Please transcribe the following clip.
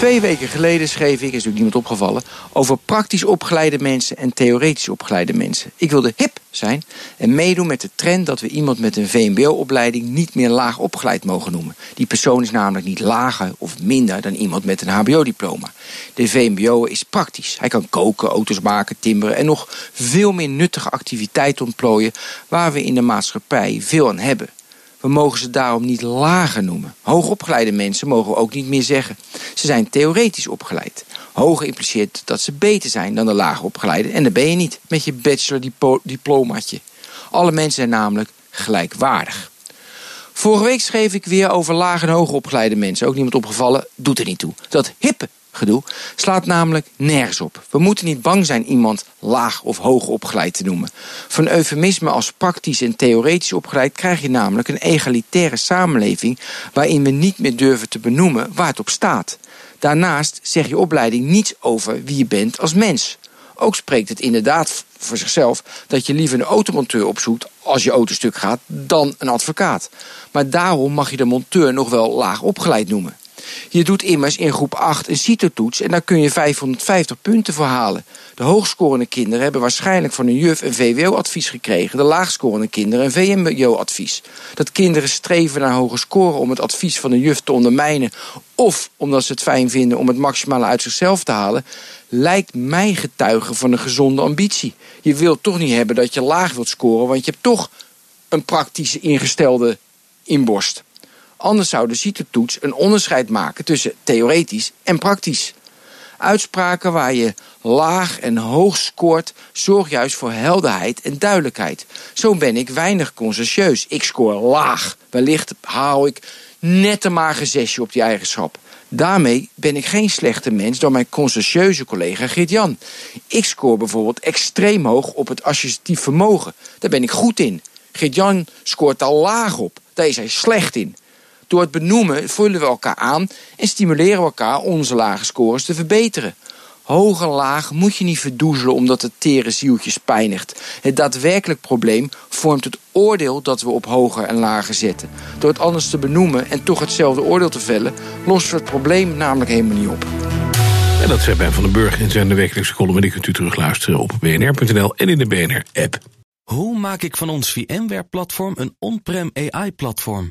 Twee weken geleden schreef ik, is natuurlijk niemand opgevallen, over praktisch opgeleide mensen en theoretisch opgeleide mensen. Ik wilde hip zijn en meedoen met de trend dat we iemand met een VMBO-opleiding niet meer laag opgeleid mogen noemen. Die persoon is namelijk niet lager of minder dan iemand met een HBO-diploma. De VMBO is praktisch. Hij kan koken, auto's maken, timmeren en nog veel meer nuttige activiteiten ontplooien waar we in de maatschappij veel aan hebben. We mogen ze daarom niet lager noemen. Hoogopgeleide mensen mogen we ook niet meer zeggen. Ze zijn theoretisch opgeleid. Hoger impliceert dat ze beter zijn dan de lager opgeleide. En dat ben je niet met je bachelor-diplomaatje. Alle mensen zijn namelijk gelijkwaardig. Vorige week schreef ik weer over laag en hoger opgeleide mensen. Ook niemand opgevallen, doet er niet toe. Dat hippe gedoe slaat namelijk nergens op. We moeten niet bang zijn iemand laag of hoog opgeleid te noemen. Van eufemisme als praktisch en theoretisch opgeleid krijg je namelijk een egalitaire samenleving waarin we niet meer durven te benoemen waar het op staat. Daarnaast zegt je opleiding niets over wie je bent als mens. Ook spreekt het inderdaad voor zichzelf dat je liever een automonteur opzoekt als je auto stuk gaat dan een advocaat. Maar daarom mag je de monteur nog wel laag opgeleid noemen. Je doet immers in groep 8 een CITO-toets en daar kun je 550 punten voor halen. De hoogscorende kinderen hebben waarschijnlijk van hun juf een VWO-advies gekregen. De laagscorende kinderen een VMBO-advies. Dat kinderen streven naar hoge scoren om het advies van de juf te ondermijnen... of omdat ze het fijn vinden om het maximale uit zichzelf te halen... lijkt mij getuigen van een gezonde ambitie. Je wilt toch niet hebben dat je laag wilt scoren... want je hebt toch een praktische ingestelde inborst. Anders zou de CITO-toets een onderscheid maken tussen theoretisch en praktisch. Uitspraken waar je laag en hoog scoort, zorg juist voor helderheid en duidelijkheid. Zo ben ik weinig conscientieus. Ik scoor laag. Wellicht haal ik net een mager zesje op die eigenschap. Daarmee ben ik geen slechte mens dan mijn conscientieuze collega Geert-Jan. Ik scoor bijvoorbeeld extreem hoog op het associatief vermogen. Daar ben ik goed in. Geert-Jan scoort al laag op. Daar is hij slecht in. Door het benoemen vullen we elkaar aan en stimuleren we elkaar onze lage scores te verbeteren. Hoog en laag moet je niet verdoezelen omdat het tere zieltjes pijnigt. Het daadwerkelijk probleem vormt het oordeel dat we op hoger en lager zetten. Door het anders te benoemen en toch hetzelfde oordeel te vellen, lossen we het probleem namelijk helemaal niet op. En dat zei Ben van den Burg in zijn de wekelijkse column. En die kunt u terugluisteren op bnr.nl en in de BNR-app. Hoe maak ik van ons VMware-platform een on-prem AI-platform?